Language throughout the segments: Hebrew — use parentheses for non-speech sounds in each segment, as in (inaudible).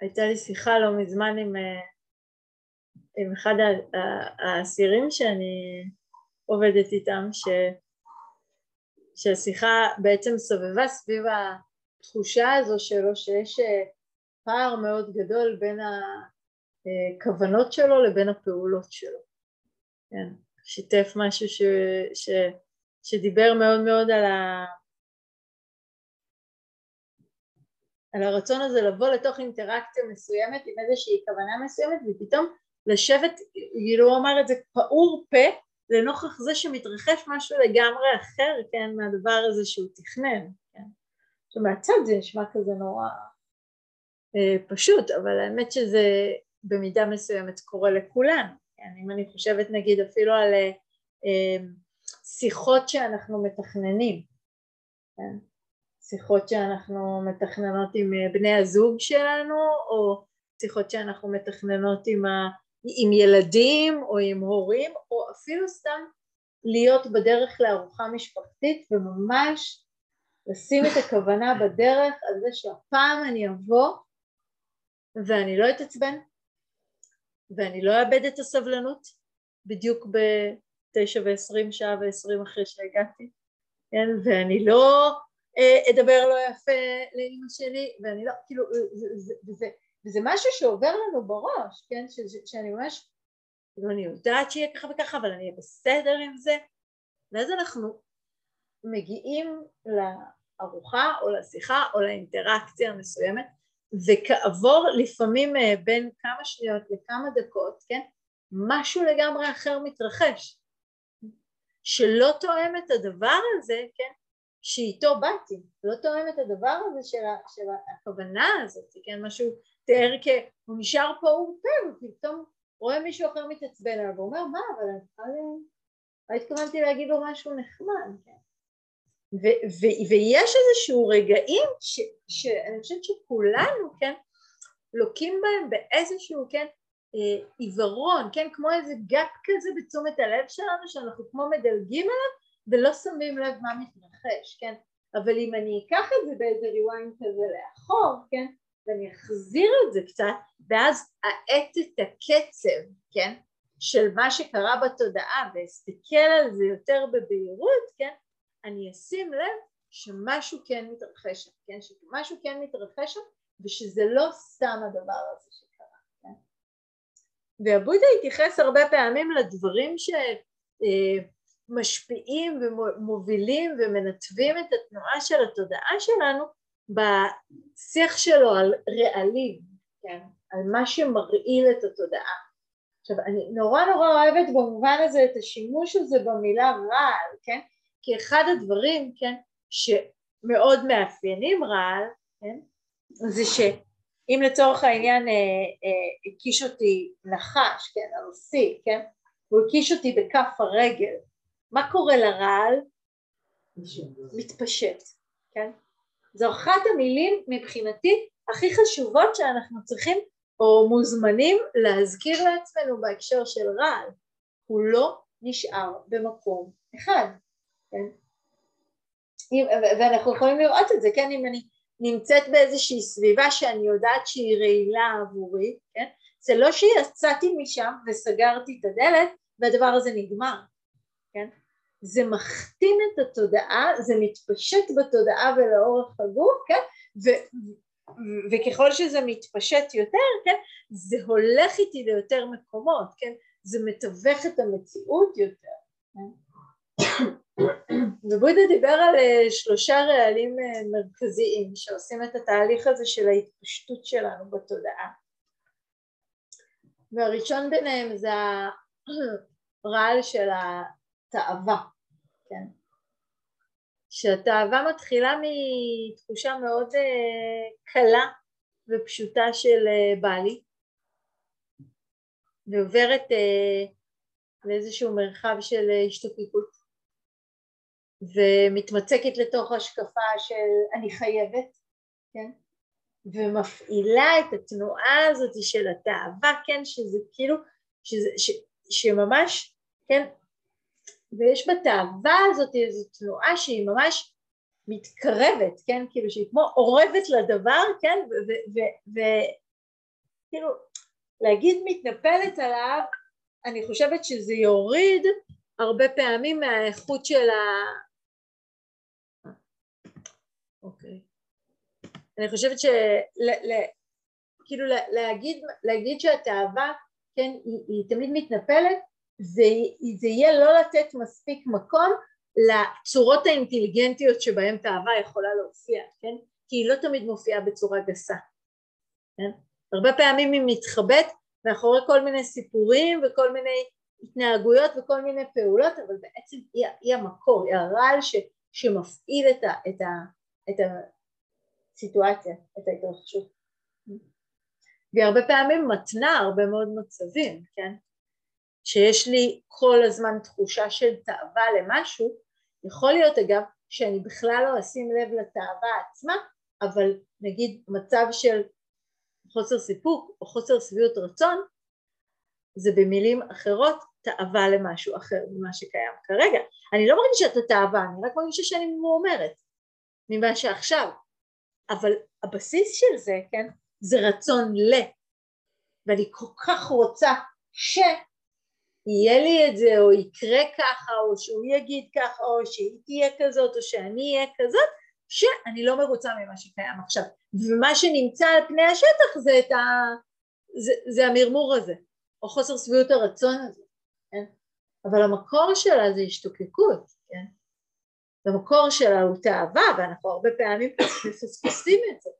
הייתה לי שיחה לא מזמן עם, עם אחד האסירים שאני עובדת איתם, ש, שהשיחה בעצם סובבה סביב התחושה הזו שלו שיש פער מאוד גדול בין הכוונות שלו לבין הפעולות שלו. כן, שיתף משהו ש, ש, שדיבר מאוד מאוד על, ה, על הרצון הזה לבוא לתוך אינטראקציה מסוימת עם איזושהי כוונה מסוימת ופתאום לשבת, כאילו הוא אמר את זה פעור פה לנוכח זה שמתרחש משהו לגמרי אחר, כן, מהדבר הזה שהוא תכנן, כן. עכשיו מהצד זה נשמע כזה נורא אה, פשוט, אבל האמת שזה במידה מסוימת קורה לכולנו, כן, אם אני חושבת נגיד אפילו על אה, אה, שיחות שאנחנו מתכננים, כן, שיחות שאנחנו מתכננות עם בני הזוג שלנו, או שיחות שאנחנו מתכננות עם, ה, עם ילדים או עם הורים, או אפילו סתם להיות בדרך לארוחה משפחתית וממש לשים את הכוונה בדרך על זה שהפעם אני אבוא ואני לא אתעצבן ואני לא אאבד את הסבלנות בדיוק בתשע ועשרים שעה ועשרים אחרי שהגעתי, כן, ואני לא אה, אדבר לא יפה לאימא שלי, ואני לא, כאילו, זה, זה, זה, וזה משהו שעובר לנו בראש, כן, ש, ש, שאני ממש, כאילו אני יודעת שיהיה ככה וככה, אבל אני אהיה בסדר עם זה, ואז אנחנו מגיעים לארוחה או לשיחה או לאינטראקציה המסוימת, וכעבור לפעמים אה, בין כמה שניות לכמה דקות, כן, משהו לגמרי אחר מתרחש, שלא תואם את הדבר הזה, כן, שאיתו באתי, לא תואם את הדבר הזה של, של הכוונה הזאת, כן, משהו תיאר כ... הוא נשאר פה פה, ופתאום רואה מישהו אחר מתעצבן עליו, ואומר מה, אבל אני צריכה ל... לא התכוונתי להגיד לו משהו נחמד, כן. ו- ו- ויש איזשהו רגעים ש- שאני חושבת שכולנו, כן, לוקים בהם באיזשהו, כן, אה, עיוורון, כן, כמו איזה gap כזה בתשומת הלב שלנו, שאנחנו כמו מדלגים עליו ולא שמים לב מה מתרחש, כן, אבל אם אני אקח את זה באיזה rewind כזה לאחור, כן, ואני אחזיר את זה קצת, ואז אאט את הקצב, כן, של מה שקרה בתודעה ואסתכל על זה יותר בבהירות, כן, אני אשים לב שמשהו כן מתרחש כן, שמשהו כן מתרחש ושזה לא סתם הדבר הזה שקרה, כן? והבודה התייחס הרבה פעמים לדברים שמשפיעים ומובילים ומנתבים את התנועה של התודעה שלנו בשיח שלו על רעלים, כן? על מה שמרעיל את התודעה. עכשיו אני נורא נורא אוהבת במובן הזה את השימוש הזה במילה רעל, כן? כי אחד הדברים, כן, שמאוד מאפיינים רעל, כן, זה שאם לצורך העניין אה, אה, הקיש אותי נחש, כן, הרוסי, כן, הוא הקיש אותי בכף הרגל, מה קורה לרעל? מתפשט, כן? זו אחת המילים מבחינתי הכי חשובות שאנחנו צריכים או מוזמנים להזכיר לעצמנו בהקשר של רעל, הוא לא נשאר במקום אחד, כן? ואנחנו יכולים לראות את זה, כן? אם אני נמצאת באיזושהי סביבה שאני יודעת שהיא רעילה עבורי, כן? זה לא שיצאתי משם וסגרתי את הדלת והדבר הזה נגמר? זה מכתים את התודעה, זה מתפשט בתודעה ולאורך הגוף, כן? ו, וככל שזה מתפשט יותר, כן? זה הולך איתי ליותר מקומות, כן? זה מתווך את המציאות יותר, כן? ובודה דיבר על אה, שלושה רעלים אה, מרכזיים שעושים את התהליך הזה של ההתפשטות שלנו בתודעה והראשון ביניהם זה הרעל (clears throat) של התאווה, כן? שהתאווה מתחילה מתחושה מאוד uh, קלה ופשוטה של uh, בעלי ועוברת uh, לאיזשהו מרחב של השתוקקות ומתמצקת לתוך השקפה של אני חייבת, כן? ומפעילה את התנועה הזאת של התאווה, כן? שזה כאילו, שזה, ש, שממש, כן? ויש בתאווה הזאת איזו תנועה שהיא ממש מתקרבת, כן? כאילו שהיא כמו אורבת לדבר, כן? כאילו להגיד מתנפלת עליו אני חושבת שזה יוריד הרבה פעמים מהאיכות של ה... אוקיי. אני חושבת של... כאילו להגיד, להגיד שהתאווה, כן, היא, היא תמיד מתנפלת, זה, זה יהיה לא לתת מספיק מקום לצורות האינטליגנטיות שבהן תאווה יכולה להופיע, כן? כי היא לא תמיד מופיעה בצורה גסה, כן? הרבה פעמים היא מתחבאת מאחורי כל מיני סיפורים וכל מיני התנהגויות וכל מיני פעולות, אבל בעצם היא, היא המקור, היא הרעל ש, שמפעיל את, ה, את, ה, את הסיטואציה, את ההתרחשות. והיא הרבה פעמים מתנה הרבה מאוד מצבים, כן? שיש לי כל הזמן תחושה של תאווה למשהו, יכול להיות אגב שאני בכלל לא אשים לב לתאווה עצמה, אבל נגיד מצב של חוסר סיפוק או חוסר שביעות רצון, זה במילים אחרות תאווה למשהו אחר ממה שקיים כרגע. אני לא מרגישה את התאווה, אני רק מרגישה שאני מאומרת ממה שעכשיו, אבל הבסיס של זה, כן, זה רצון ל, ואני כל כך רוצה שיהיה לי את זה או יקרה ככה או שהוא יגיד ככה או שהיא תהיה כזאת או שאני אהיה כזאת שאני לא מרוצה ממה שקיים עכשיו ומה שנמצא על פני השטח זה את ה... זה, זה המרמור הזה או חוסר שביעות הרצון הזה, כן? אבל המקור שלה זה השתוקקות, כן? המקור שלה הוא תאווה ואנחנו הרבה פעמים (coughs) מפספסים את זה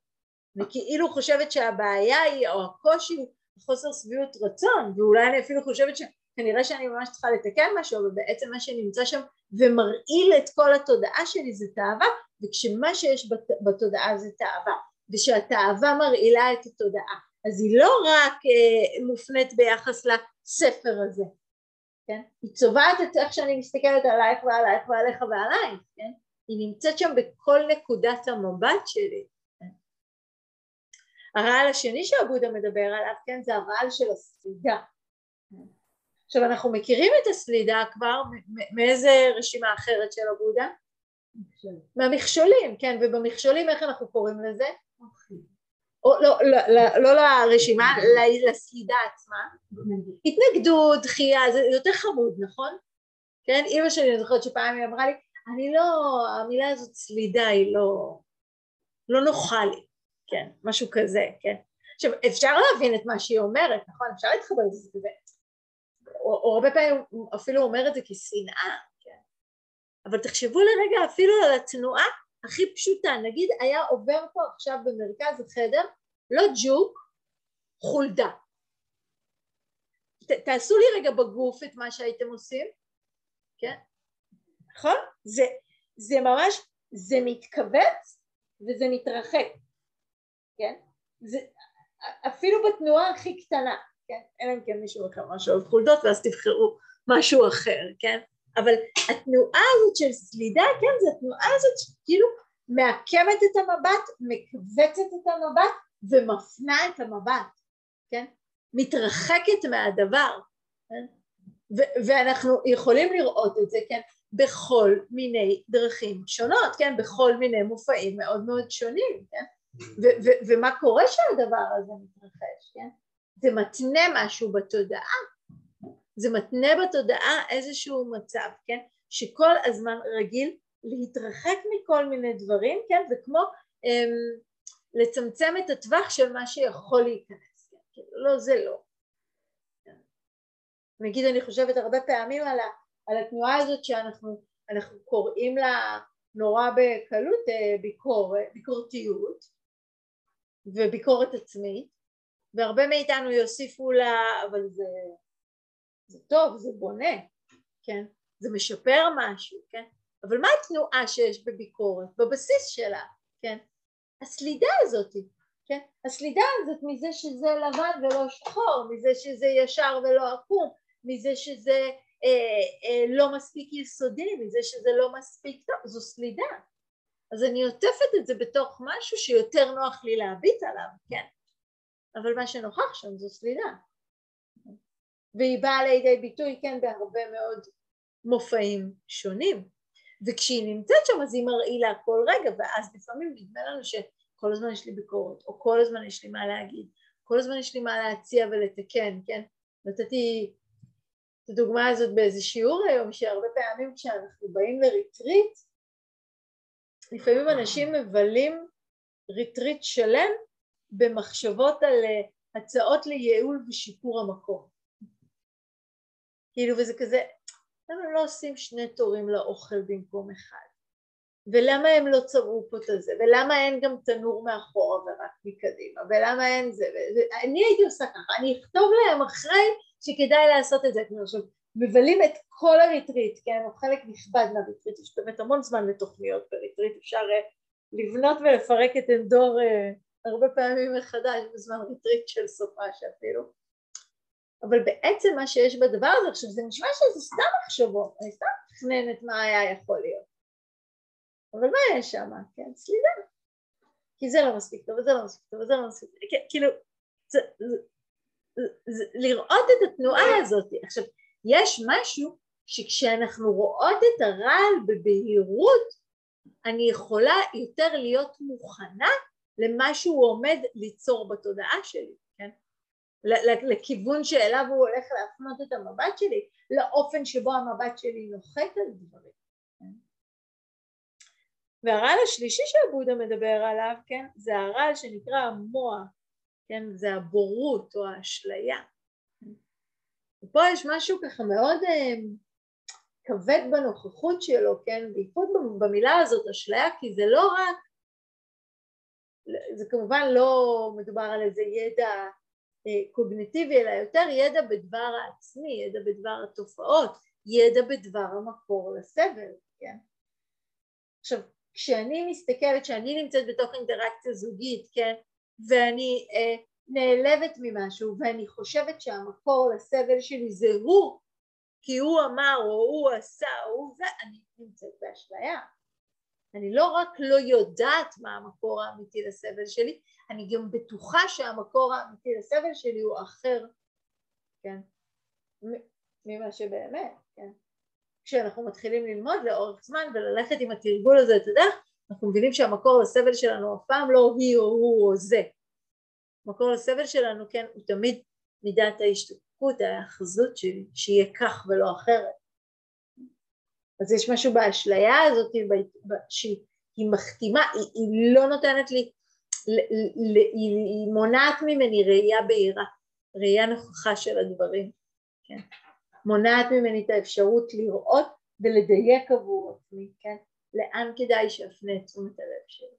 אני כאילו חושבת שהבעיה היא או הקושי הוא חוסר שביעות רצון ואולי אני אפילו חושבת שכנראה שאני ממש צריכה לתקן משהו אבל בעצם מה שנמצא שם ומרעיל את כל התודעה שלי זה תאווה וכשמה שיש בת, בתודעה זה תאווה ושהתאווה מרעילה את התודעה אז היא לא רק אה, מופנית ביחס לספר הזה כן? היא צובעת את איך שאני מסתכלת עלייך ועלייך ועליך ועלייך כן? היא נמצאת שם בכל נקודת המבט שלי הרעל השני שהבודה מדבר עליו, כן, זה הרעל של הסלידה. עכשיו אנחנו מכירים את הסלידה כבר מאיזה רשימה אחרת של הבודה? מהמכשולים, כן, ובמכשולים איך אנחנו קוראים לזה? או, לא, לא, לא, לא לרשימה, לסלידה עצמה. התנגדות, דחייה, זה יותר חמוד, נכון? כן, אימא שלי, אני זוכרת שפעם היא אמרה לי, אני לא, המילה הזאת סלידה היא לא, לא נוחה לי. כן, משהו כזה, כן. עכשיו אפשר להבין את מה שהיא אומרת, נכון? אפשר להתחבר לזה או, הרבה פעמים אפילו אומר את זה כשנאה, כן. אבל תחשבו לרגע אפילו על התנועה הכי פשוטה, נגיד היה עובר פה עכשיו במרכז החדר, לא ג'וק, חולדה. ת, תעשו לי רגע בגוף את מה שהייתם עושים, כן? נכון? זה, זה ממש, זה מתכווץ וזה מתרחק. כן? זה, אפילו בתנועה הכי קטנה, כן? אלא אם כן מישהו אחר משהו אוהב חולדות ואז תבחרו משהו אחר, כן? אבל התנועה הזאת של סלידה, כן, זה התנועה הזאת שכאילו מעקמת את המבט, מכווצת את המבט ומפנה את המבט, כן? מתרחקת מהדבר, כן? ו- ואנחנו יכולים לראות את זה, כן, בכל מיני דרכים שונות, כן, בכל מיני מופעים מאוד מאוד שונים, כן? ומה קורה שהדבר הזה מתרחש, כן? זה מתנה משהו בתודעה, זה מתנה בתודעה איזשהו מצב, כן? שכל הזמן רגיל להתרחק מכל מיני דברים, כן? וכמו אמ, לצמצם את הטווח של מה שיכול להיכנס, כן? כאילו, לא זה לא. נגיד אני חושבת הרבה פעמים על, ה, על התנועה הזאת שאנחנו קוראים לה נורא בקלות אה, ביקור, ביקורתיות, וביקורת עצמית, והרבה מאיתנו יוסיפו לה, אבל זה, זה טוב, זה בונה, כן? זה משפר משהו, כן? אבל מה התנועה שיש בביקורת? בבסיס שלה, כן? הסלידה הזאת, כן? הסלידה הזאת מזה שזה לבן ולא שחור, מזה שזה ישר ולא עקום, מזה שזה אה, אה, לא מספיק יסודי, מזה שזה לא מספיק טוב, זו סלידה, אז אני עוטפת את זה בתוך משהו שיותר נוח לי להביט עליו, כן, אבל מה שנוכח שם זו סלידה והיא באה לידי ביטוי כן בהרבה מאוד מופעים שונים וכשהיא נמצאת שם אז היא מרעילה כל רגע ואז לפעמים נדמה לנו שכל הזמן יש לי ביקורת או כל הזמן יש לי מה להגיד כל הזמן יש לי מה להציע ולתקן, כן? נתתי את הדוגמה הזאת באיזה שיעור היום, שהרבה פעמים כשאנחנו באים לריטריט, לפעמים אנשים מבלים ריטריט שלם במחשבות על אה, הצעות לייעול ושיפור המקום. כאילו, וזה כזה, למה הם לא עושים שני תורים לאוכל במקום אחד? ולמה הם לא צבעו פה את הזה? ולמה אין גם תנור מאחורה ורק מקדימה? ולמה אין זה? אני הייתי עושה ככה, אני אכתוב להם אחרי שכדאי לעשות את זה. עכשיו, מבלים את כל הריטריט, כן, או חלק נכבד מהריטריט, יש באמת המון זמן לתוכניות בריטריט, אפשר אה, לבנות ולפרק את עין דור אה, הרבה פעמים מחדש בזמן ריטריט של סופ"ש אפילו, אבל בעצם מה שיש בדבר הזה, עכשיו זה נשמע שזה סתם מחשבות, אני סתם מתכננת מה היה יכול להיות, אבל מה יש שם, כן, סלידה, כי זה לא מספיק טוב וזה לא מספיק טוב וזה לא מספיק טוב, כאילו, זה, זה, זה, לראות את התנועה הזאת, עכשיו יש משהו שכשאנחנו רואות את הרעל בבהירות אני יכולה יותר להיות מוכנה למה שהוא עומד ליצור בתודעה שלי, כן? לכיוון שאליו הוא הולך להפנות את המבט שלי, לאופן שבו המבט שלי נוחת על דברים. כן? והרעל השלישי שהבודה מדבר עליו, כן, זה הרעל שנקרא המוח, כן, זה הבורות או האשליה. ופה יש משהו ככה מאוד אה, כבד בנוכחות שלו, כן, בייחוד במילה הזאת אשליה, כי זה לא רק, זה כמובן לא מדובר על איזה ידע אה, קוגניטיבי, אלא יותר ידע בדבר העצמי, ידע בדבר התופעות, ידע בדבר המקור לסבל, כן. עכשיו, כשאני מסתכלת, כשאני נמצאת בתוך אינטראקציה זוגית, כן, ואני אה, נעלבת ממשהו ואני חושבת שהמקור לסבל שלי זה הוא כי הוא אמר או הוא עשה או הוא זה, אני נמצאת באשליה. אני לא רק לא יודעת מה המקור האמיתי לסבל שלי, אני גם בטוחה שהמקור האמיתי לסבל שלי הוא אחר, כן, ממה שבאמת, כן. כשאנחנו מתחילים ללמוד לאורך זמן וללכת עם התרגול הזה, אתה יודע, אנחנו מבינים שהמקור לסבל שלנו אף פעם לא היא או הוא או זה, מקור לסבל שלנו, כן, הוא תמיד מידת ההשתתפות, ההאחזות שלי, שיהיה כך ולא אחרת. אז יש משהו באשליה הזאת שהיא מחתימה, היא, היא לא נותנת לי, היא מונעת ממני ראייה בהירה, ראייה נוכחה של הדברים, כן? מונעת ממני את האפשרות לראות ולדייק עבור עצמי, כן? לאן כדאי שאפנה את תשומת הלב שלי.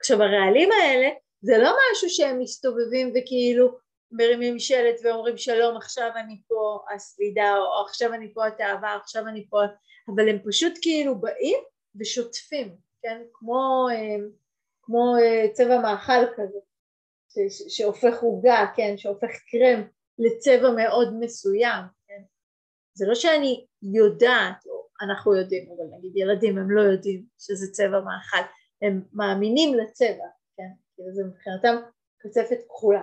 עכשיו הרעלים האלה זה לא משהו שהם מסתובבים וכאילו מרימים שלט ואומרים שלום עכשיו אני פה הסלידה או עכשיו אני פה התאווה עכשיו אני פה אבל הם פשוט כאילו באים ושוטפים כן? כמו, אה, כמו אה, צבע מאכל כזה ש, שהופך עוגה כן? שהופך קרם לצבע מאוד מסוים כן? זה לא שאני יודעת או אנחנו יודעים אבל נגיד ילדים הם לא יודעים שזה צבע מאכל הם מאמינים לצבע כאילו זה מבחינתם קצפת כחולה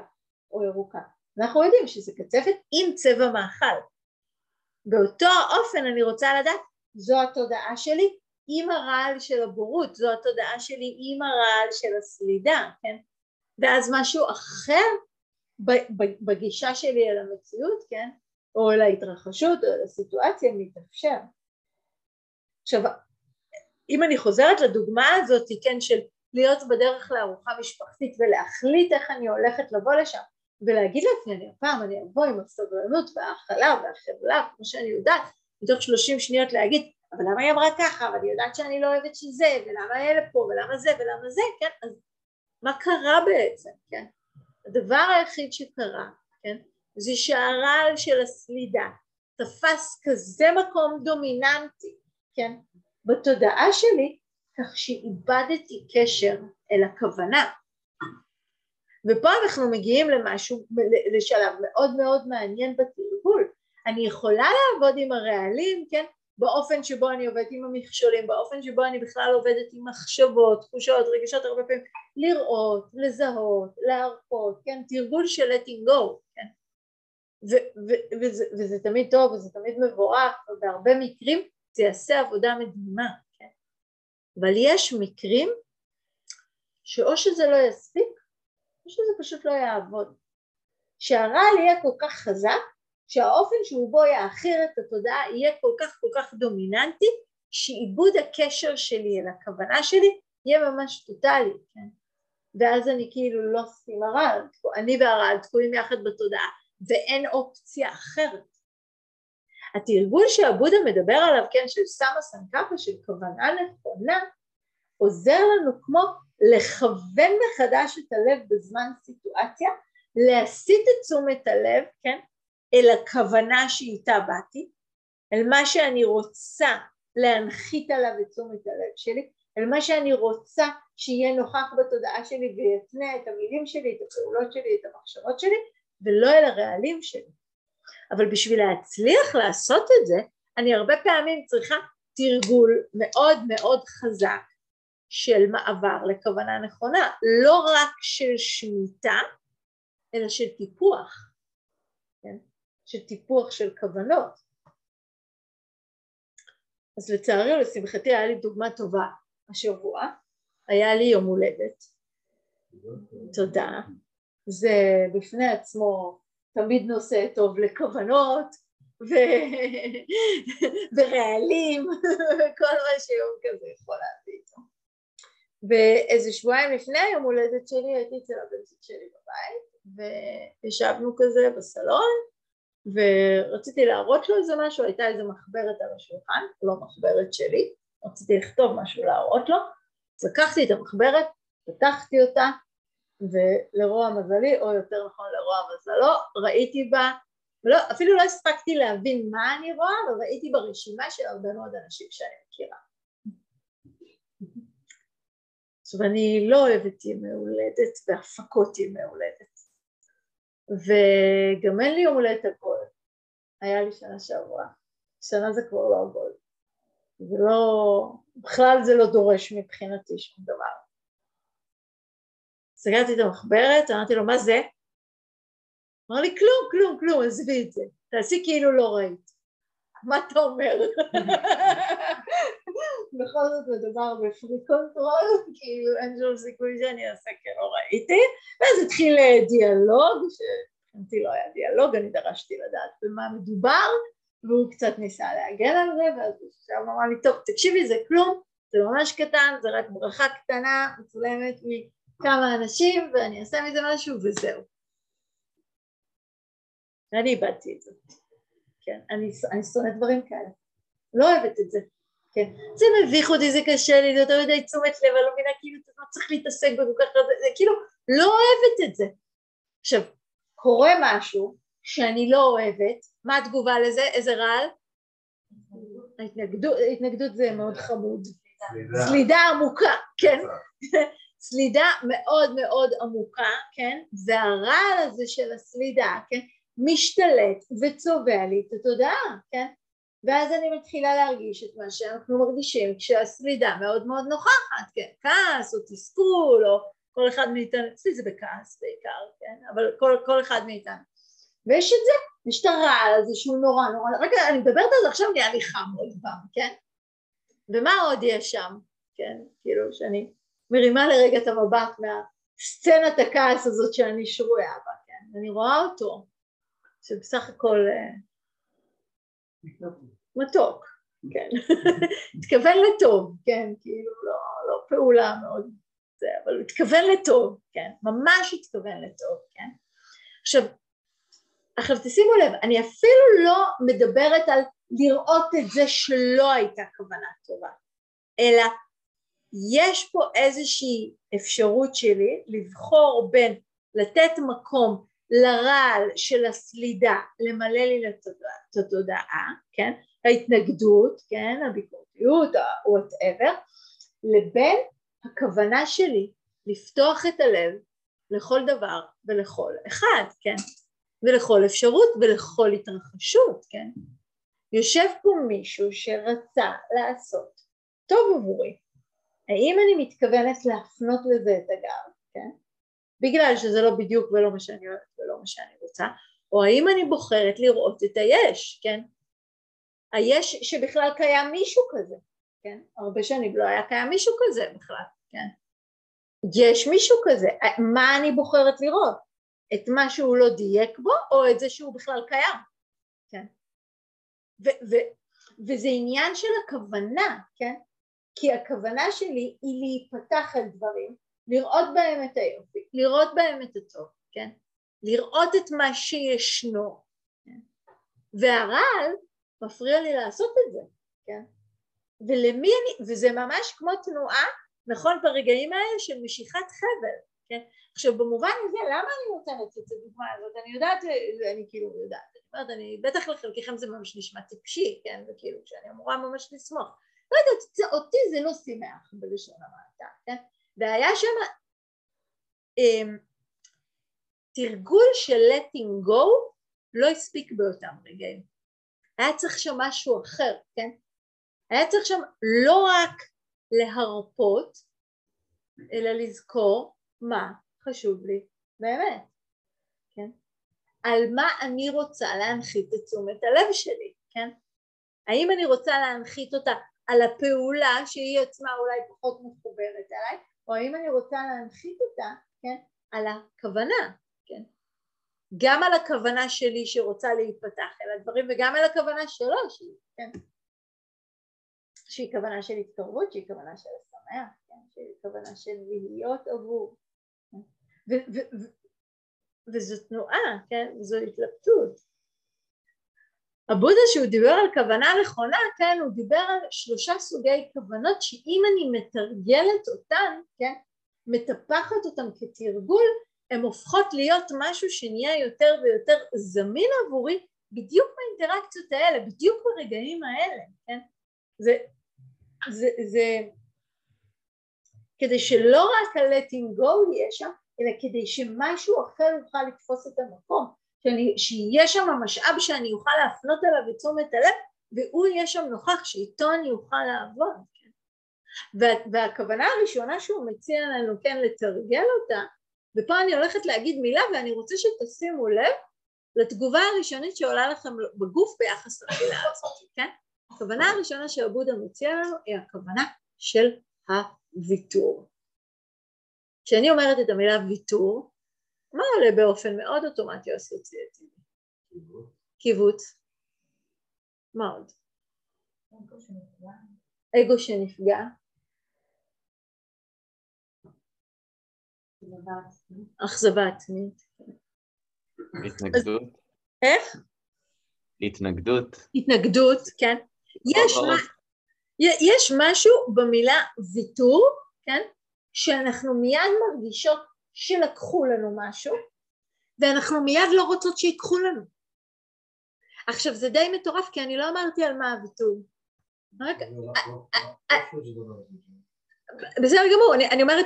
או ירוקה. אנחנו יודעים שזה קצפת עם צבע מאכל. באותו אופן אני רוצה לדעת, זו התודעה שלי עם הרעל של הבורות, זו התודעה שלי עם הרעל של הסלידה, כן? ואז משהו אחר בגישה שלי אל המציאות, כן? או אל ההתרחשות או אל הסיטואציה מתאפשר. עכשיו, אם אני חוזרת לדוגמה הזאת, כן, של להיות בדרך לארוחה משפחתית ולהחליט איך אני הולכת לבוא לשם ולהגיד לעצמי אני הפעם אני אבוא עם הסבלנות וההכלה והחבלה כמו שאני יודעת מתוך שלושים שניות להגיד אבל למה היא אמרה ככה? ואני יודעת שאני לא אוהבת שזה ולמה אלה פה ולמה זה ולמה זה כן? אז מה קרה בעצם כן? הדבר היחיד שקרה כן זה שהרעל של הסלידה תפס כזה מקום דומיננטי כן בתודעה שלי כך שאיבדתי קשר אל הכוונה. ופה אנחנו מגיעים למשהו, לשלב מאוד מאוד מעניין בתרגול. אני יכולה לעבוד עם הרעלים, כן, באופן שבו אני עובדת עם המכשולים, באופן שבו אני בכלל עובדת עם מחשבות, תחושות, רגשות הרבה פעמים, לראות, לזהות, להרפות, כן, תרגול של letting go, כן, ו- ו- וזה, וזה תמיד טוב וזה תמיד מבורך, ובהרבה מקרים זה יעשה עבודה מדהימה, אבל יש מקרים שאו שזה לא יספיק שזה פשוט לא יעבוד. שהרעל יהיה כל כך חזק, שהאופן שהוא בו יאחיר את התודעה יהיה כל כך כל כך דומיננטי, שעיבוד הקשר שלי אל הכוונה שלי יהיה ממש טוטאלי, כן? ואז אני כאילו לא סתימה רעל, אני והרעל תקועים יחד בתודעה, ואין אופציה אחרת. התרגול שהבודה מדבר עליו, כן, של סמה סנקפה, של כוונה נכונה, עוזר לנו כמו לכוון מחדש את הלב בזמן סיטואציה, להסיט את תשומת הלב, כן, אל הכוונה שאיתה באתי, אל מה שאני רוצה להנחית עליו את תשומת הלב שלי, אל מה שאני רוצה שיהיה נוכח בתודעה שלי ויתנה את המילים שלי, את הפעולות שלי, את המחשבות שלי, ולא אל הרעלים שלי. אבל בשביל להצליח לעשות את זה, אני הרבה פעמים צריכה תרגול מאוד מאוד חזק של מעבר לכוונה נכונה, לא רק של שמיטה, אלא של טיפוח, כן? של טיפוח של כוונות. אז לצערי ולשמחתי היה לי דוגמה טובה השבוע, היה לי יום הולדת, תודה, זה בפני עצמו תמיד נושא טוב לכוונות ו... (laughs) ורעלים (laughs) וכל מה שיום כזה יכול להביא איתו. ואיזה שבועיים לפני היום הולדת שלי הייתי אצל הבן שלי בבית וישבנו כזה בסלון ורציתי להראות לו איזה משהו, הייתה איזה מחברת על השולחן, לא מחברת שלי, רציתי לכתוב משהו להראות לו, אז לקחתי את המחברת, פתחתי אותה ולרוע מזלי, או יותר נכון לרוע מזלו, ראיתי בה, ולא, אפילו לא הספקתי להבין מה אני רואה, אבל ראיתי ברשימה של הרבה מאוד אנשים שאני מכירה. עכשיו אני לא אוהבת ימי הולדת והפקות ימי הולדת וגם אין לי יום הולדת עגול, היה לי שנה שעברה, השנה זה כבר לא עגול, זה לא, בכלל זה לא דורש מבחינתי שום דבר סגרתי את המחברת, אמרתי לו מה זה? אמר לי כלום, כלום, כלום, עזבי את זה, תעשי כאילו לא ראית. מה אתה אומר? (laughs) בכל זאת מדובר ב freak control, כאילו אין שום סיכוי שאני אעשה כלא ראיתי, ואז התחיל דיאלוג, שמבחינתי לא היה דיאלוג, אני דרשתי לדעת במה מדובר, והוא קצת ניסה להגן על זה, ואז הוא אמר לי, טוב, תקשיבי, זה כלום, זה ממש קטן, זה רק ברכה קטנה, מצולמת כמה אנשים ואני אעשה מזה משהו וזהו. אני איבדתי את זה, כן, אני שונאת דברים כאלה, לא אוהבת את זה, כן, זה מביך אותי, זה קשה לי, זה יותר מדי תשומת לב, אני לא מבינה, כאילו, אתה לא צריך להתעסק בכל כך הרבה, זה כאילו, לא אוהבת את זה. עכשיו, קורה משהו שאני לא אוהבת, מה התגובה לזה? איזה רעל? ההתנגדות, ההתנגדות זה מאוד חמוד. סלידה עמוקה, כן? (laughs) סלידה מאוד מאוד עמוקה, כן? והרעל הזה של הסלידה, כן? משתלט וצובע לי את התודעה, כן? ואז אני מתחילה להרגיש את מה שאנחנו מרגישים כשהסלידה מאוד מאוד נוכחת, כן? כעס או תסכול או כל אחד מאיתנו, אצלי זה בכעס בעיקר, כן? אבל כל, כל אחד מאיתנו. ויש את זה, יש את הרעל הזה שהוא נורא נורא, רגע אני מדברת על זה עכשיו נהיה לי חם עוד פעם, כן? ומה עוד יש שם, כן? כאילו שאני מרימה לרגע את המבט מהסצנת הכעס הזאת שאני שרויה בה, כן? אני רואה אותו, שבסך הכל אה, מתוק, כן, התכוון לטוב, כן, כאילו לא, לא פעולה מאוד זה, אבל הוא התכוון לטוב, כן, ממש התכוון לטוב, כן. עכשיו, עכשיו תשימו לב, אני אפילו לא מדברת על לראות את זה שלא הייתה כוונה טובה, אלא יש פה איזושהי אפשרות שלי לבחור בין לתת מקום לרעל של הסלידה למלא לי את התודעה, כן, ההתנגדות, כן, הביקורתיות, ה-whatever, לבין הכוונה שלי לפתוח את הלב לכל דבר ולכל אחד, כן, ולכל אפשרות ולכל התרחשות, כן. יושב פה מישהו שרצה לעשות טוב עבורי, האם אני מתכוונת להפנות לזה את הגב, כן? בגלל שזה לא בדיוק ולא מה שאני אוהבת ולא מה שאני רוצה, או האם אני בוחרת לראות את היש, כן? היש שבכלל קיים מישהו כזה, כן? הרבה שנים לא היה קיים מישהו כזה בכלל, כן? יש מישהו כזה, מה אני בוחרת לראות? את מה שהוא לא דייק בו או את זה שהוא בכלל קיים? כן. ו- ו- וזה עניין של הכוונה, כן? כי הכוונה שלי היא להיפתח על דברים, לראות בהם את היופי, לראות בהם את הטוב, כן? לראות את מה שישנו, כן? והרעל מפריע לי לעשות את זה, כן? ולמי אני, וזה ממש כמו תנועה, נכון ברגעים האלה של משיכת חבל, כן? עכשיו במובן הזה למה אני נותנת את הדוגמה הזאת, אני יודעת, אני כאילו יודעת, אני אומרת, אני בטח לחלקכם זה ממש נשמע טיפשי, כן, וכאילו שאני אמורה ממש לשמוח, לא יודעת, אותי זה לא שימח בלשון המעטה, כן, והיה שם um, תרגול של letting go לא הספיק באותם רגעים, היה צריך שם משהו אחר, כן, היה צריך שם לא רק להרפות, אלא לזכור מה חשוב לי באמת, כן? על מה אני רוצה להנחית את תשומת הלב שלי, כן? האם אני רוצה להנחית אותה על הפעולה שהיא עצמה אולי פחות מחוברת אליי, או האם אני רוצה להנחית אותה, כן? על הכוונה, כן? גם על הכוונה שלי שרוצה להיפתח אל הדברים וגם על הכוונה שלו, שהיא, כן? שהיא כוונה של התקרבות, שהיא כוונה של השמח, כן? שהיא כוונה של להיות עבור, וזו תנועה, כן? זו התלבטות. הבודה שהוא דיבר על כוונה נכונה, כן, הוא דיבר על שלושה סוגי כוונות שאם אני מתרגלת אותן, כן, מטפחת אותן כתרגול, הן הופכות להיות משהו שנהיה יותר ויותר זמין עבורי בדיוק באינטראקציות האלה, בדיוק ברגעים האלה, כן? זה, זה, זה, כדי שלא רק ה-letting go יהיה שם, אלא כדי שמשהו אחר יוכל לתפוס את המקום, שאני, שיהיה שם משאב שאני אוכל להפנות אליו את תשומת הלב והוא יהיה שם נוכח שאיתו אני אוכל לעבוד כן? וה, והכוונה הראשונה שהוא מציע לנו כן לתרגל אותה ופה אני הולכת להגיד מילה ואני רוצה שתשימו לב לתגובה הראשונית שעולה לכם בגוף ביחס למילה הזאת, כן? הכוונה הראשונה שעבודה מציע לנו היא הכוונה של הוויתור. כשאני אומרת את המילה ויתור, מה עולה באופן מאוד אוטומטי אסוציאטיבי? קיבוץ. מה עוד? אגו שנפגע. אכזבה עצמית. התנגדות. איך? התנגדות. התנגדות, כן. יש, יש משהו במילה ויתור, כן? שאנחנו מיד מרגישות שלקחו לנו משהו ואנחנו מיד לא רוצות שיקחו לנו. עכשיו זה די מטורף כי אני לא אמרתי על מה הוויתור. בסדר גמור, אני, אני אומרת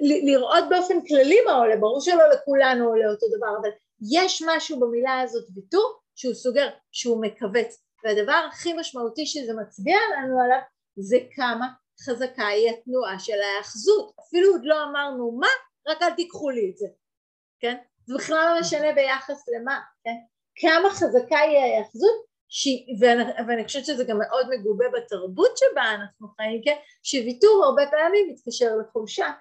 לראות באופן כללי מה עולה, ברור שלא לכולנו עולה אותו דבר, אבל יש משהו במילה הזאת ויתור שהוא סוגר, שהוא מכווץ, והדבר הכי משמעותי שזה מצביע לנו עליו זה כמה חזקה היא התנועה של ההאחזות, אפילו עוד לא אמרנו מה, רק אל תיקחו לי את זה, כן? זה בכלל לא משנה ביחס למה, כן? כמה חזקה היא ההאחזות, ש... ואני, ואני חושבת שזה גם מאוד מגובה בתרבות שבה אנחנו חיים, כן? שוויתור הרבה פעמים מתקשר לחולשה,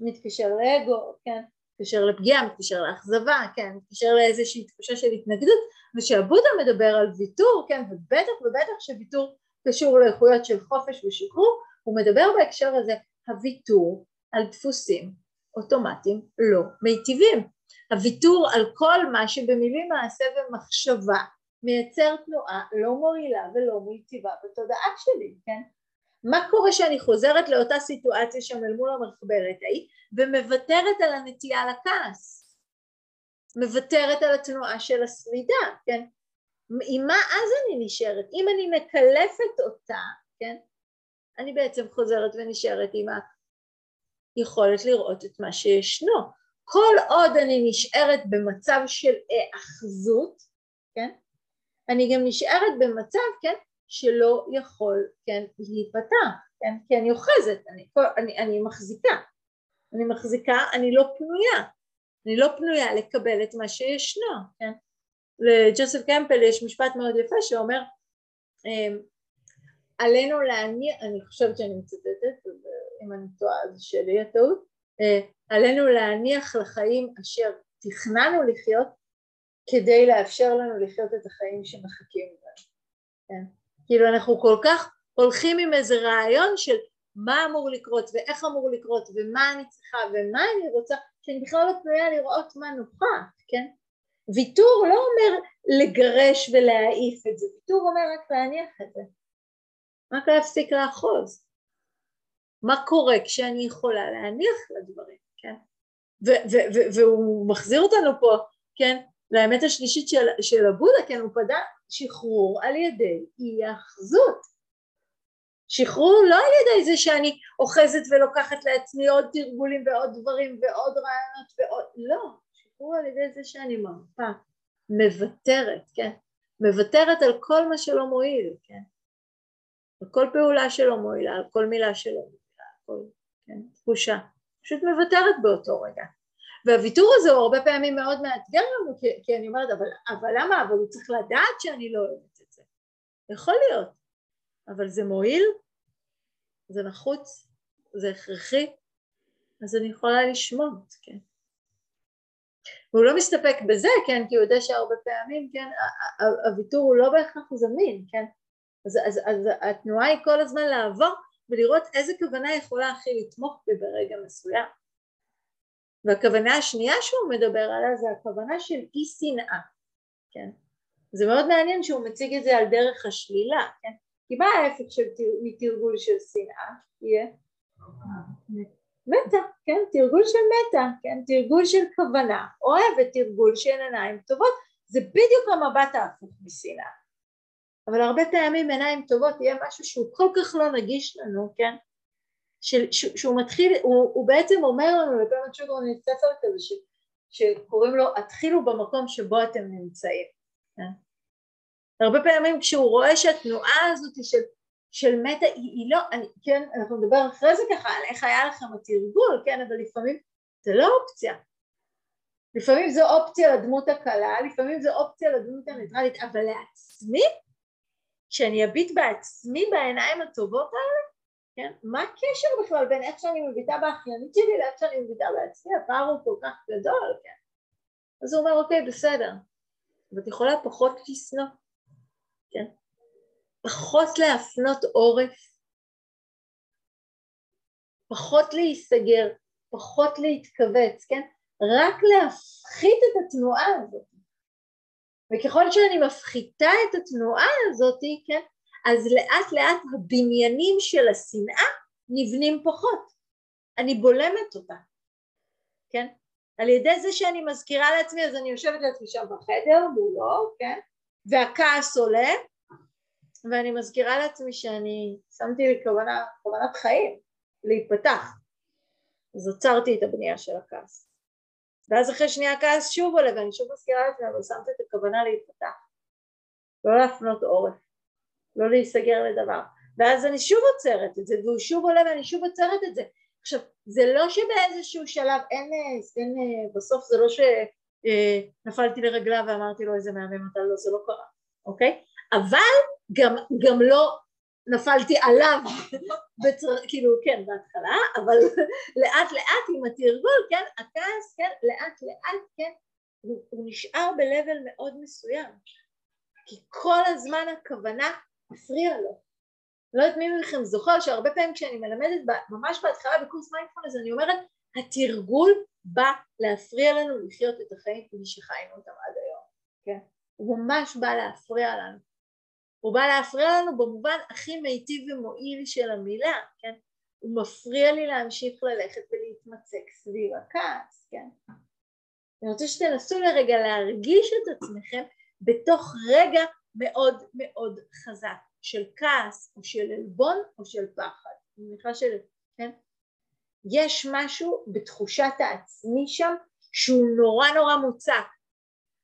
מתקשר לאגו, כן? מתקשר לפגיעה, מתקשר לאכזבה, כן? מתקשר לאיזושהי תחושה של התנגדות, ושהבודה מדבר על ויתור, כן? ובטח ובטח שוויתור קשור לאיכויות של חופש ושחרור, הוא מדבר בהקשר הזה הוויתור על דפוסים אוטומטיים לא מיטיבים, הוויתור על כל מה שבמילים מעשה ומחשבה מייצר תנועה לא מועילה ולא מיטיבה בתודעה שלי, כן? מה קורה שאני חוזרת לאותה סיטואציה שם אל מול המחברת ההיא ומוותרת על הנטייה לכעס, מוותרת על התנועה של הסלידה, כן? עם מה אז אני נשארת? אם אני מקלפת אותה, כן? אני בעצם חוזרת ונשארת עם היכולת לראות את מה שישנו. כל עוד אני נשארת במצב של היאחזות, כן? אני גם נשארת במצב, כן, שלא יכול, כן, להיפתח, כן? כי אני אוחזת, אני, אני, אני מחזיקה. אני מחזיקה, אני לא פנויה. אני לא פנויה לקבל את מה שישנו, כן? לג'וסף קמפל יש משפט מאוד יפה שאומר אמ, עלינו להניע, אני חושבת שאני מצטטת, אם אני טועה זה שלי הטעות, אה, עלינו להניח לחיים אשר תכננו לחיות כדי לאפשר לנו לחיות את החיים שמחכים לנו, כן? כאילו אנחנו כל כך הולכים עם איזה רעיון של מה אמור לקרות ואיך אמור לקרות ומה אני צריכה ומה אני רוצה, שאני בכלל לא פנויה לראות מה נוכח, כן? ויתור לא אומר לגרש ולהעיף את זה, ויתור אומר רק להניח את זה, רק להפסיק לאחוז. מה קורה כשאני יכולה להניח לדברים, כן? והוא מחזיר אותנו פה, כן? לאמת השלישית של, של הבודה, כן? הוא פדה שחרור על ידי אי האחזות. שחרור לא על ידי זה שאני אוחזת ולוקחת לעצמי עוד תרגולים ועוד דברים ועוד רעיונות ועוד, לא, שחרור על ידי זה שאני מרפה, מוותרת, כן? מוותרת על כל מה שלא מועיל, כן? על כל פעולה שלא מועילה, על כל מילה שלא מועילה, כל, כן? תחושה. פשוט מוותרת באותו רגע. והוויתור הזה הוא הרבה פעמים מאוד מאתגר לנו, כי, כי אני אומרת, אבל, אבל למה? אבל הוא צריך לדעת שאני לא אוהבת את זה. יכול להיות, אבל זה מועיל, זה נחוץ, זה הכרחי, אז אני יכולה לשמוט, כן. והוא לא מסתפק בזה, כן, כי הוא יודע שהרבה פעמים, כן, הוויתור הוא לא בהכרח זמין, כן, אז, אז, אז התנועה היא כל הזמן לעבור ולראות איזה כוונה יכולה הכי לתמוך בי ברגע מסוים. והכוונה השנייה שהוא מדבר עליה זה הכוונה של אי שנאה, כן? זה מאוד מעניין שהוא מציג את זה על דרך השלילה, כן? כי מה ההפך של מתרגול של שנאה? יהיה? מתה, כן? תרגול של מתה, כן? תרגול של כוונה, אוהבת תרגול של עיניים טובות, זה בדיוק המבט ההפוך משנאה. אבל הרבה פעמים עיניים טובות יהיה משהו שהוא כל כך לא נגיש לנו, כן? של, ש, שהוא מתחיל, הוא, הוא בעצם אומר לנו לפעמים שוגרון יש ספר כזה ש, שקוראים לו התחילו במקום שבו אתם נמצאים. כן? הרבה פעמים כשהוא רואה שהתנועה הזאת של, של מטה היא, היא לא, אני, כן, אנחנו נדבר אחרי זה ככה על איך היה לכם התרגול, כן, אבל לפעמים זה לא אופציה. לפעמים זו אופציה לדמות הקלה, לפעמים זו אופציה לדמות הניטרלית, אבל לעצמי, שאני אביט בעצמי בעיניים הטובות האלה, כן? מה הקשר בכלל בין איך שאני מביטה באחיינית שלי לאיך שאני מביטה בעצמי? הפער הוא כל כך גדול, כן? אז הוא אומר, אוקיי, בסדר, ואת יכולה פחות לשנוא, כן? פחות להפנות עורף, פחות להיסגר, פחות להתכווץ, כן? רק להפחית את התנועה הזאת. וככל שאני מפחיתה את התנועה הזאת, כן? אז לאט לאט הבניינים של השנאה נבנים פחות. אני בולמת אותה, כן? על ידי זה שאני מזכירה לעצמי, אז אני יושבת לעצמי שם בחדר מולו, כן? והכעס עולה, ואני מזכירה לעצמי שאני שמתי לי כוונת חיים, להיפתח. אז עצרתי את הבנייה של הכעס. ואז אחרי שנייה הכעס שוב עולה, ואני שוב מזכירה לעצמי, אבל שמתי את הכוונה להיפתח. לא להפנות עורף. לא להיסגר לדבר. ואז אני שוב עוצרת את זה, והוא שוב עולה ואני שוב עוצרת את זה. עכשיו, זה לא שבאיזשהו שלב אין, אין בסוף זה לא שנפלתי לרגליו ואמרתי לו איזה מהמם אתה לא, זה לא קרה, אוקיי? אבל גם, גם לא נפלתי עליו, (laughs) בצר... כאילו כן בהתחלה, אבל (laughs) לאט לאט עם התרגול, כן, הכעס, כן, לאט לאט, כן, הוא, הוא נשאר ב-level מאוד מסוים, כי כל הזמן הכוונה מפריע לו. לא יודעת מי מכם זוכר שהרבה פעמים כשאני מלמדת ממש בהתחלה בקורס מיינדפולנס אני אומרת התרגול בא להפריע לנו לחיות את החיים כפי שחיינו אותם עד היום, כן? הוא ממש בא להפריע לנו. הוא בא להפריע לנו במובן הכי מיטיב ומועיל של המילה, כן? הוא מפריע לי להמשיך ללכת ולהתמצק סביב הכעס, כן? אני רוצה שתנסו לרגע להרגיש את עצמכם בתוך רגע מאוד מאוד חזק של כעס או של עלבון או של פחד. אני מניחה של... כן? יש משהו בתחושת העצמי שם שהוא נורא נורא מוצק.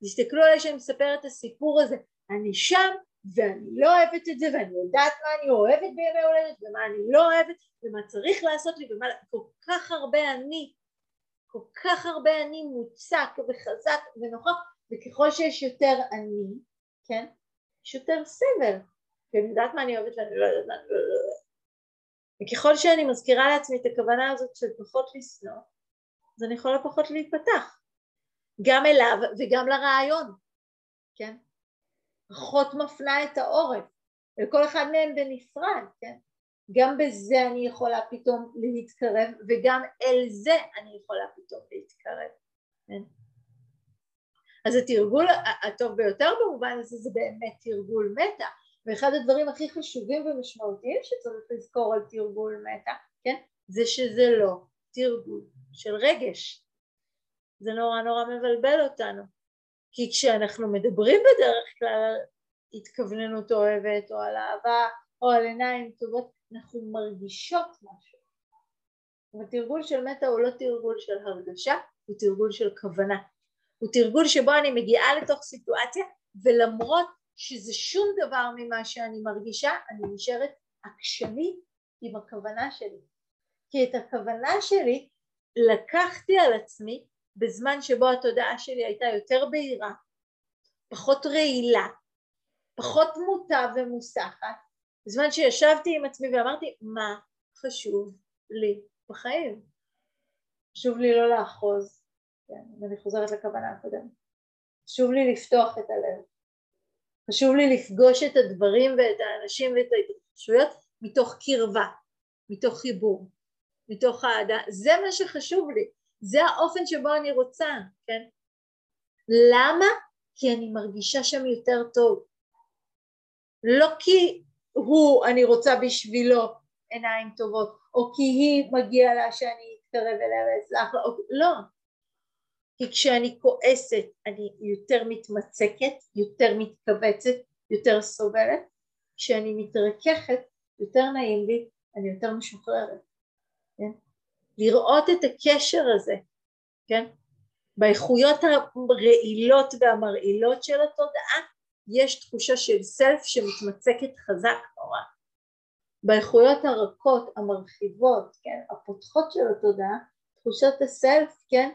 תסתכלו עליי שאני מספרת את הסיפור הזה, אני שם ואני לא אוהבת את זה ואני יודעת מה אני אוהבת בימי הולדת ומה אני לא אוהבת ומה צריך לעשות לי ומה... כל כך הרבה אני, כל כך הרבה אני מוצק וחזק ונוכח וככל שיש יותר אני, כן? יש יותר סבל, כי אני יודעת מה אני אוהבת ואני לא יודעת לא. וככל שאני מזכירה לעצמי את הכוונה הזאת של פחות לשנוא, אז אני יכולה פחות להיפתח, גם אליו וגם לרעיון, כן? פחות מפנה את העורף, וכל אחד מהם בנפרד, כן? גם בזה אני יכולה פתאום להתקרב, וגם אל זה אני יכולה פתאום להתקרב, כן? אז התרגול הטוב ביותר במובן הזה זה באמת תרגול מטה, ואחד הדברים הכי חשובים ומשמעותיים שצריך לזכור על תרגול מטה, כן? זה שזה לא תרגול של רגש. זה נורא נורא מבלבל אותנו. כי כשאנחנו מדברים בדרך כלל על התכווננות אוהבת או על אהבה או על עיניים טובות, אנחנו מרגישות משהו. אבל תרגול של מטה הוא לא תרגול של הרגשה, הוא תרגול של כוונה. הוא תרגול שבו אני מגיעה לתוך סיטואציה ולמרות שזה שום דבר ממה שאני מרגישה, אני נשארת עקשנית עם הכוונה שלי. כי את הכוונה שלי לקחתי על עצמי בזמן שבו התודעה שלי הייתה יותר בהירה, פחות רעילה, פחות מוטה ומוסחת, בזמן שישבתי עם עצמי ואמרתי מה חשוב לי בחיים. חשוב לי לא לאחוז, כן, ואני חוזרת לכוונה הקודמת. חשוב לי לפתוח את הלב. חשוב לי לפגוש את הדברים ואת האנשים ואת ההתרחשויות מתוך קרבה, מתוך חיבור, מתוך אהדה, זה מה שחשוב לי, זה האופן שבו אני רוצה, כן? למה? כי אני מרגישה שם יותר טוב. לא כי הוא, אני רוצה בשבילו עיניים טובות, או כי היא מגיע לה שאני אתקרב אליה ואצלח לה, לא. כי כשאני כועסת אני יותר מתמצקת, יותר מתכווצת, יותר סובלת, כשאני מתרככת יותר נעים לי, אני יותר משוחררת, כן? לראות את הקשר הזה, כן? באיכויות הרעילות והמרעילות של התודעה יש תחושה של סלף שמתמצקת חזק נורא. באיכויות הרכות, המרחיבות, כן, הפותחות של התודעה, תחושת הסלף, כן,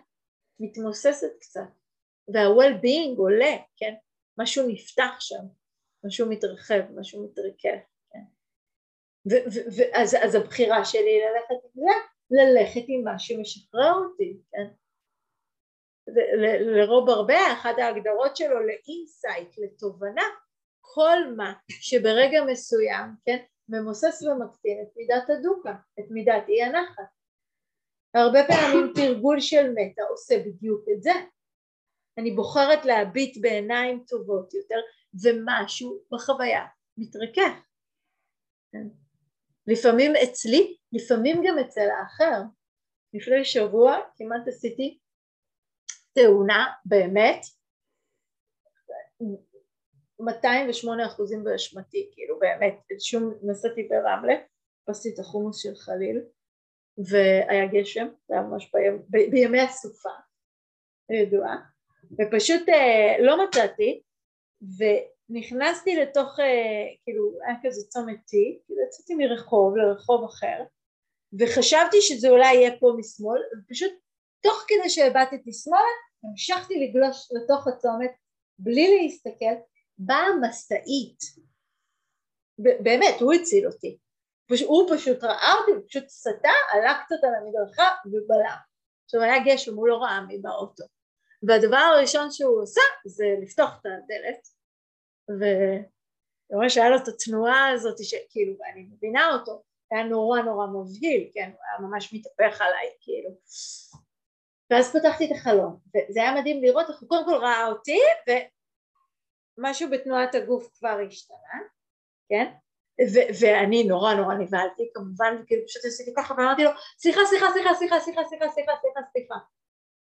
מתמוססת קצת, וה-well-being עולה, כן? משהו נפתח שם, משהו מתרחב, משהו מתרכך, כן? ואז אז הבחירה שלי היא ללכת עם זה, ללכת עם מה שמשחרר אותי, כן? לרוב הרבה, אחת ההגדרות שלו לאינסייט, לתובנה, כל מה שברגע מסוים, כן, ממוסס ומקטין את מידת הדוקה, את מידת אי הנחת. הרבה פעמים תרגול של מטה עושה בדיוק את זה. אני בוחרת להביט בעיניים טובות יותר ומשהו בחוויה מתרכך. כן. לפעמים אצלי, לפעמים גם אצל האחר. לפני שבוע כמעט עשיתי תאונה באמת 208 אחוזים באשמתי, כאילו באמת, שום, נסעתי ברמלה, עשיתי את החומוס של חליל והיה גשם, זה היה ממש בימ, ב, בימי הסופה, ידועה, ופשוט אה, לא מצאתי, ונכנסתי לתוך, אה, כאילו היה כזה צומת T, כאילו יצאתי מרחוב לרחוב אחר, וחשבתי שזה אולי יהיה פה משמאל, ופשוט תוך כדי שהבטתי שמאלה, המשכתי לגלוש לתוך הצומת בלי להסתכל, באה משאית, באמת, הוא הציל אותי, הוא פשוט ראה אותי, הוא פשוט סטה, עלה קצת על המדרכה ובלם. עכשיו היה גשם, הוא לא ראה מי באוטו. והדבר הראשון שהוא עושה זה לפתוח את הדלת, וממש היה לו את התנועה הזאת שכאילו, אני מבינה אותו, היה נורא נורא מבהיל, כן, הוא היה ממש מתהפך עליי, כאילו. ואז פתחתי את החלום, וזה היה מדהים לראות איך הוא קודם כל ראה אותי, ומשהו בתנועת הגוף כבר השתנה, כן? ו- ואני נורא נורא נבהלתי כמובן, וכאילו פשוט עשיתי ככה ואמרתי לו סליחה סליחה סליחה סליחה סליחה סליחה סליחה סליחה סליחה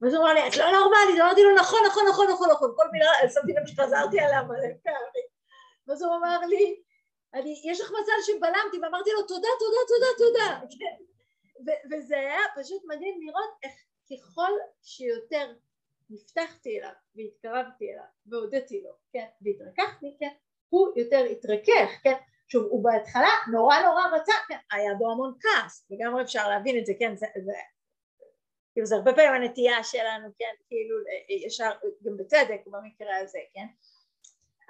ואז הוא אמר לי את לא נורמלית, אמרתי לו נכון נכון נכון נכון נכון. כל מילה שמתי לב שחזרתי עליה מלא פעמים. ואז הוא אמר לי אני, יש לך מזל שבלמתי ואמרתי לו תודה תודה תודה תודה. וזה היה פשוט מדהים לראות איך ככל שיותר נפתחתי אליו והתקרבתי אליו והודיתי לו כן והתרככתי כן הוא יותר התרכך כן. שוב, הוא בהתחלה נורא נורא רצה, כן, היה בו המון כעס, לגמרי אפשר להבין את זה, כן, זה, זה, כאילו זה הרבה פעמים הנטייה שלנו, כן, כאילו ישר, גם בצדק במקרה הזה, כן,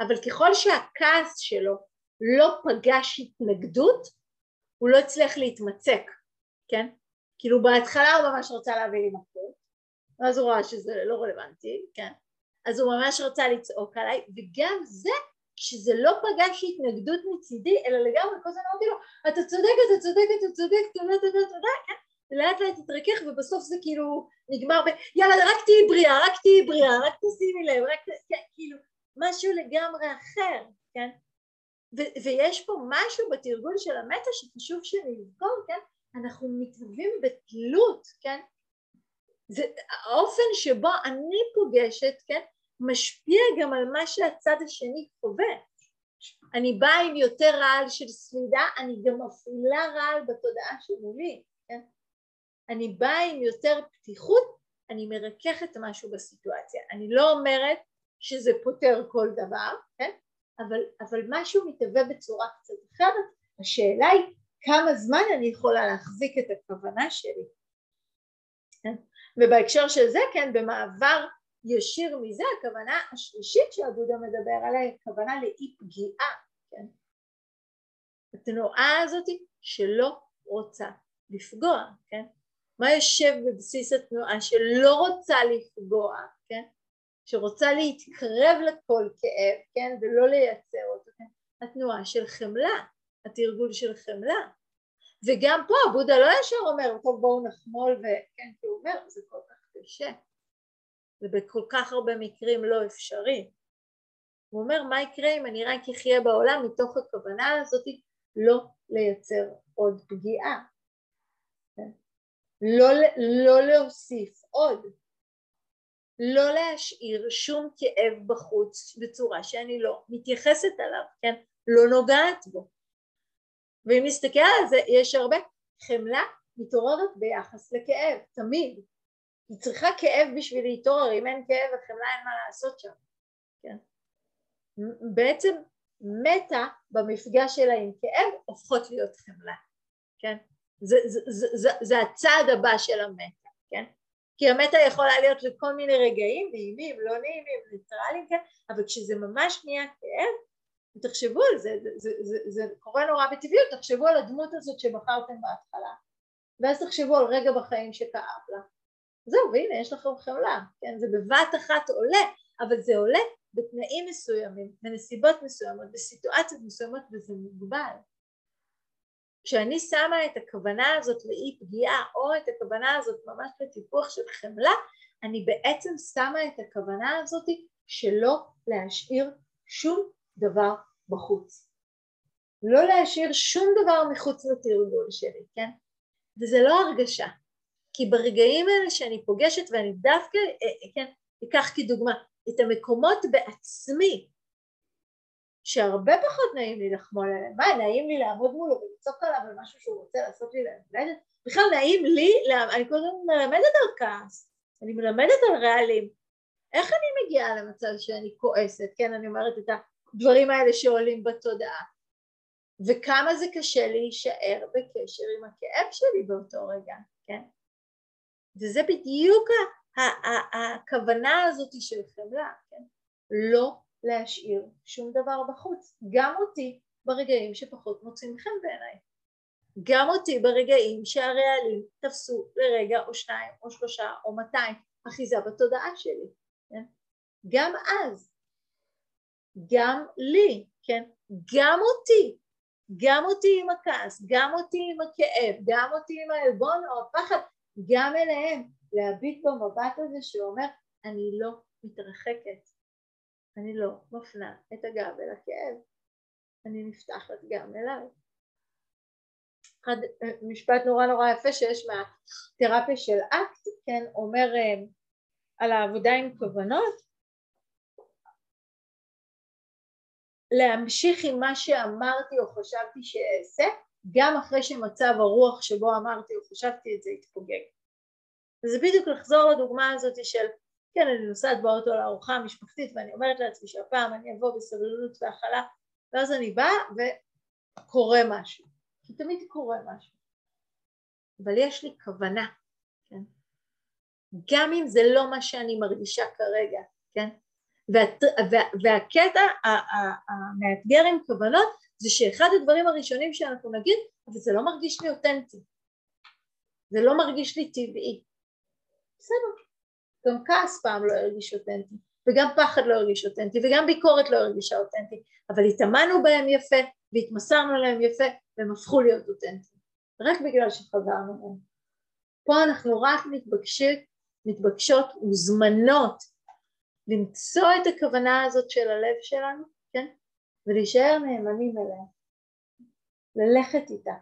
אבל ככל שהכעס שלו לא פגש התנגדות, הוא לא הצליח להתמצק, כן? כאילו בהתחלה הוא ממש רצה להביא לי מכות, ואז הוא ראה שזה לא רלוונטי, כן? אז הוא ממש רצה לצעוק עליי, וגם זה כשזה לא פגש התנגדות מצידי, אלא לגמרי כל הזמן אמרתי לו, אתה צודק, אתה צודק, אתה צודק, תודה, תודה, תודה, כן? לאט לאט התרכך ובסוף זה כאילו נגמר ב... יאללה, רק תהיי בריאה, רק תהיי בריאה, רק תשימי לב, רק... כן, כאילו, משהו לגמרי אחר, כן? ו- ויש פה משהו בתרגול של המטה שחשוב שנזכור, כן? אנחנו מתהווים בתלות, כן? זה האופן שבו אני פוגשת, כן? משפיע גם על מה שהצד השני חווה. אני באה עם יותר רעל של סלידה, אני גם מפעילה רעל בתודעה שמולי, כן? אני באה עם יותר פתיחות, אני מרככת משהו בסיטואציה. אני לא אומרת שזה פותר כל דבר, כן? אבל, אבל משהו מתהווה בצורה קצת אחרת, השאלה היא כמה זמן אני יכולה להחזיק את הכוונה שלי. כן? ובהקשר של זה, כן, במעבר ישיר מזה, הכוונה השלישית שהבודה מדבר עליה היא כוונה לאי פגיעה, כן? התנועה הזאת שלא רוצה לפגוע, כן? מה יושב בבסיס התנועה שלא רוצה לפגוע, כן? שרוצה להתקרב לכל כאב, כן? ולא לייצר אותו, כן? התנועה של חמלה, התרגול של חמלה. וגם פה בודה לא ישר אומר, טוב בואו נחמול, וכן, כי הוא אומר, זה כל כך קשה. זה בכל כך הרבה מקרים לא אפשרי. הוא אומר, מה יקרה אם אני רק אחיה בעולם מתוך הכוונה הזאת לא לייצר עוד פגיעה. לא, לא להוסיף עוד. לא להשאיר שום כאב בחוץ בצורה שאני לא מתייחסת אליו, כן? לא נוגעת בו. ואם נסתכל על זה, יש הרבה חמלה מתעוררת ביחס לכאב, תמיד. היא צריכה כאב בשביל להתעורר, אם אין כאב וחמלה אין מה לעשות שם, כן? בעצם מתה במפגש שלה עם כאב הופכות להיות חמלה, כן? זה, זה, זה, זה, זה הצעד הבא של המתה, כן? כי המתה יכולה להיות לכל מיני רגעים, נעימים, לא נעימים, ניטרליים, כן? אבל כשזה ממש נהיה כאב, תחשבו על זה, זה, זה, זה, זה קורה נורא בטבעיות, תחשבו על הדמות הזאת שבחרתם בהתחלה, ואז תחשבו על רגע בחיים שכאב לה, זהו, והנה יש לכם חמלה, כן? זה בבת אחת עולה, אבל זה עולה בתנאים מסוימים, בנסיבות מסוימות, בסיטואציות מסוימות, וזה מוגבל. כשאני שמה את הכוונה הזאת לאי פגיעה, או את הכוונה הזאת ממש לטיפוח של חמלה, אני בעצם שמה את הכוונה הזאת שלא להשאיר שום דבר בחוץ. לא להשאיר שום דבר מחוץ לתרגול שלי, כן? וזה לא הרגשה, כי ברגעים האלה שאני פוגשת ואני דווקא, אה, אה, כן, אקח כדוגמה את המקומות בעצמי שהרבה פחות נעים לי לחמול עליהם, מה נעים לי לעמוד מולו ולצעוק עליו על משהו שהוא רוצה לעשות לי להמלדת? בכלל נעים לי, אני קודם מלמדת על כעס, אני מלמדת על רעלים, איך אני מגיעה למצב שאני כועסת, כן אני אומרת את הדברים האלה שעולים בתודעה וכמה זה קשה להישאר בקשר עם הכאב שלי באותו רגע, כן? וזה בדיוק הכוונה הזאת של חמלה, כן? לא להשאיר שום דבר בחוץ, גם אותי ברגעים שפחות מוצאים חן בעיניי, גם אותי ברגעים שהרעלים תפסו לרגע או שניים או שלושה או מאתיים. אחיזה בתודעה שלי, כן? גם אז, גם לי, כן? גם אותי, גם אותי עם הכעס, גם אותי עם הכאב, גם אותי עם העלבון או הפחד, גם אליהם, להביט במבט הזה שאומר אני לא מתרחקת, אני לא מפנה את הגב אל הכאב, אני נפתחת גם אליי. אחד, משפט נורא נורא יפה שיש מהתרפיה של אקט, כן, אומר אה, על העבודה עם כוונות, להמשיך עם מה שאמרתי או חשבתי שאעשה גם אחרי שמצב הרוח שבו אמרתי או חשבתי את זה התפוגג. וזה בדיוק לחזור לדוגמה הזאת של כן אני נוסעת באוטו לארוחה המשפחתית ואני אומרת לעצמי שהפעם אני אבוא בסבלנות והכלה ואז אני באה וקורה משהו, כי תמיד קורה משהו, אבל יש לי כוונה, כן? גם אם זה לא מה שאני מרגישה כרגע, כן? וה, וה, והקטע המאתגר עם כוונות זה שאחד הדברים הראשונים שאנחנו נגיד אבל זה לא מרגיש לי אותנטי, זה לא מרגיש לי טבעי. בסדר, גם כעס פעם לא הרגיש אותנטי, וגם פחד לא הרגיש אותנטי, וגם ביקורת לא הרגישה אותנטי, אבל התאמנו בהם יפה, והתמסרנו להם יפה, והם הפכו להיות אותנטיים, רק בגלל שחזרנו להם. פה אנחנו רק מתבקשות, מתבקשות מוזמנות למצוא את הכוונה הזאת של הלב שלנו, כן? ולהישאר נאמנים אליה, ללכת איתה,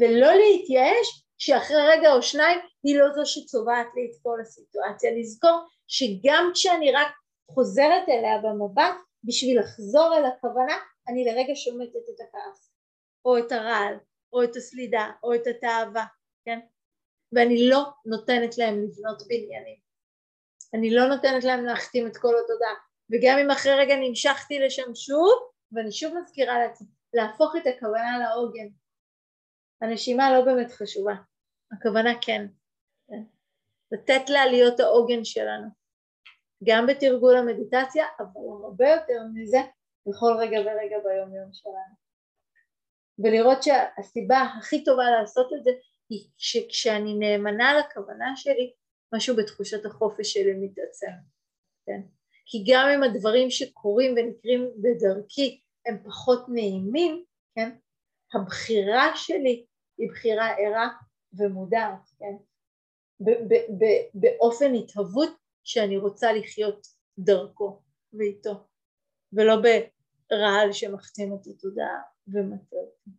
ולא להתייאש שאחרי רגע או שניים היא לא זו שצובעת לי את כל הסיטואציה, לזכור שגם כשאני רק חוזרת אליה במבט בשביל לחזור אל הכוונה אני לרגע שומטת את הכעס או את הרעל או את הסלידה או את התאווה, כן? ואני לא נותנת להם לבנות בניינים, אני לא נותנת להם להחתים את כל התודעה. וגם אם אחרי רגע נמשכתי לשם שוב ואני שוב מזכירה לעצמי להפוך את הכוונה לעוגן. הנשימה לא באמת חשובה, הכוונה כן. לתת לה להיות העוגן שלנו, גם בתרגול המדיטציה, אבל הרבה יותר מזה בכל רגע ורגע ביום יום שלנו. ולראות שהסיבה הכי טובה לעשות את זה היא שכשאני נאמנה לכוונה שלי, משהו בתחושת החופש שלי מתעצם, כן? כי גם אם הדברים שקורים ונקרים בדרכי הם פחות נעימים, כן? הבחירה שלי היא בחירה ערה ומודעת, כן? באופן התהוות שאני רוצה לחיות דרכו ואיתו, ולא ברעל שמחתים את התודעה ומטה אותי.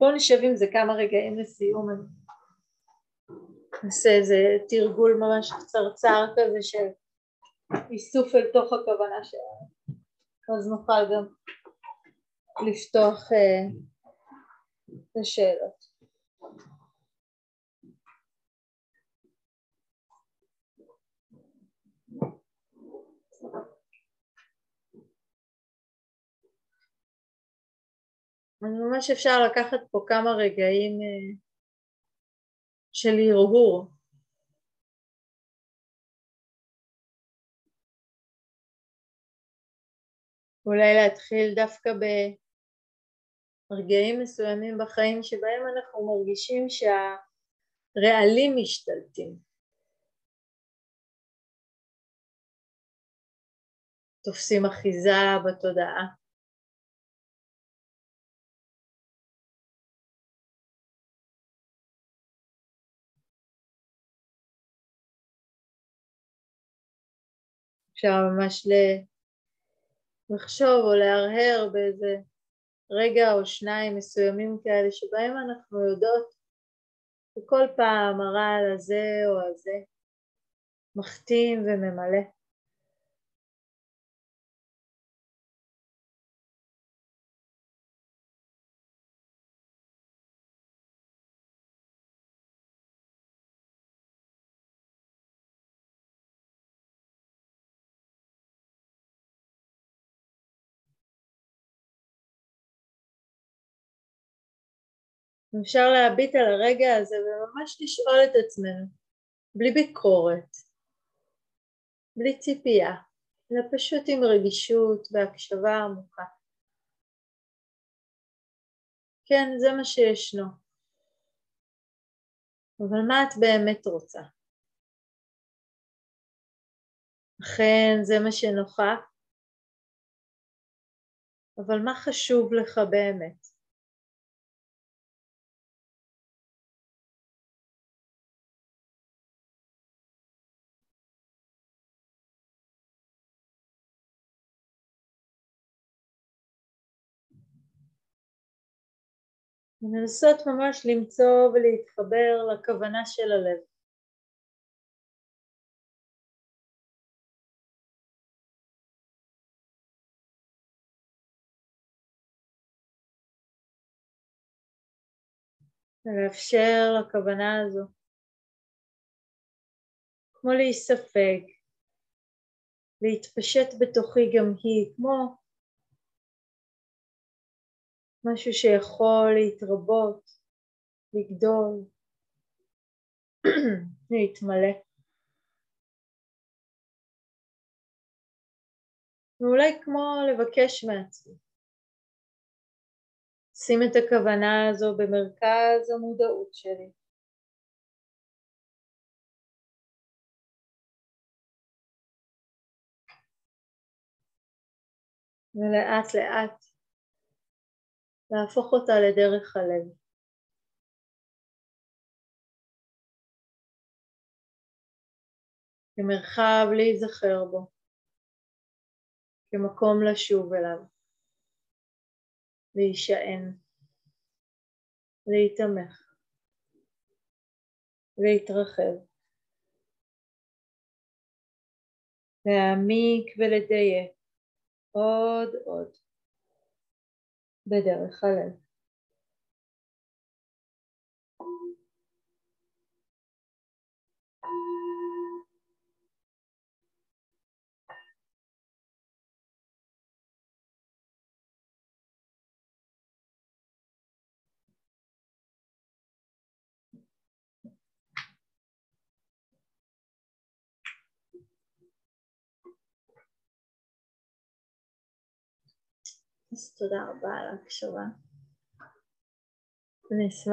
בואו נשב עם זה כמה רגעים לסיום, אני נעשה איזה תרגול ממש קצרצר כזה של איסוף אל תוך הכוונה שלנו, אז נוכל גם לפתוח uh, לשאלות. אז ממש אפשר לקחת פה כמה רגעים uh, של הרהור. אולי להתחיל דווקא ברגעים מסוימים בחיים שבהם אנחנו מרגישים שהרעלים משתלטים. תופסים אחיזה בתודעה. אפשר ממש לחשוב או להרהר באיזה רגע או שניים מסוימים כאלה שבהם אנחנו יודעות שכל פעם הרעל הזה או הזה מחתים וממלא. אפשר להביט על הרגע הזה וממש לשאול את עצמנו, בלי ביקורת, בלי ציפייה, אלא פשוט עם רגישות והקשבה עמוקה. כן, זה מה שישנו. אבל מה את באמת רוצה? אכן זה מה שנוכח, אבל מה חשוב לך באמת? לנסות ממש למצוא ולהתחבר לכוונה של הלב. ולאפשר לכוונה הזו כמו להיספג, להתפשט בתוכי גם היא, כמו משהו שיכול להתרבות, לגדול, (clears throat) להתמלא. ואולי כמו לבקש מעצמי, שים את הכוונה הזו במרכז המודעות שלי. ולאט לאט להפוך אותה לדרך הלב. כמרחב להיזכר בו, כמקום לשוב אליו, להישען, להיתמך, להתרחב, להעמיק ולדייק. עוד עוד בדרך הלב. אז תודה רבה על ההקשבה. אני אשמח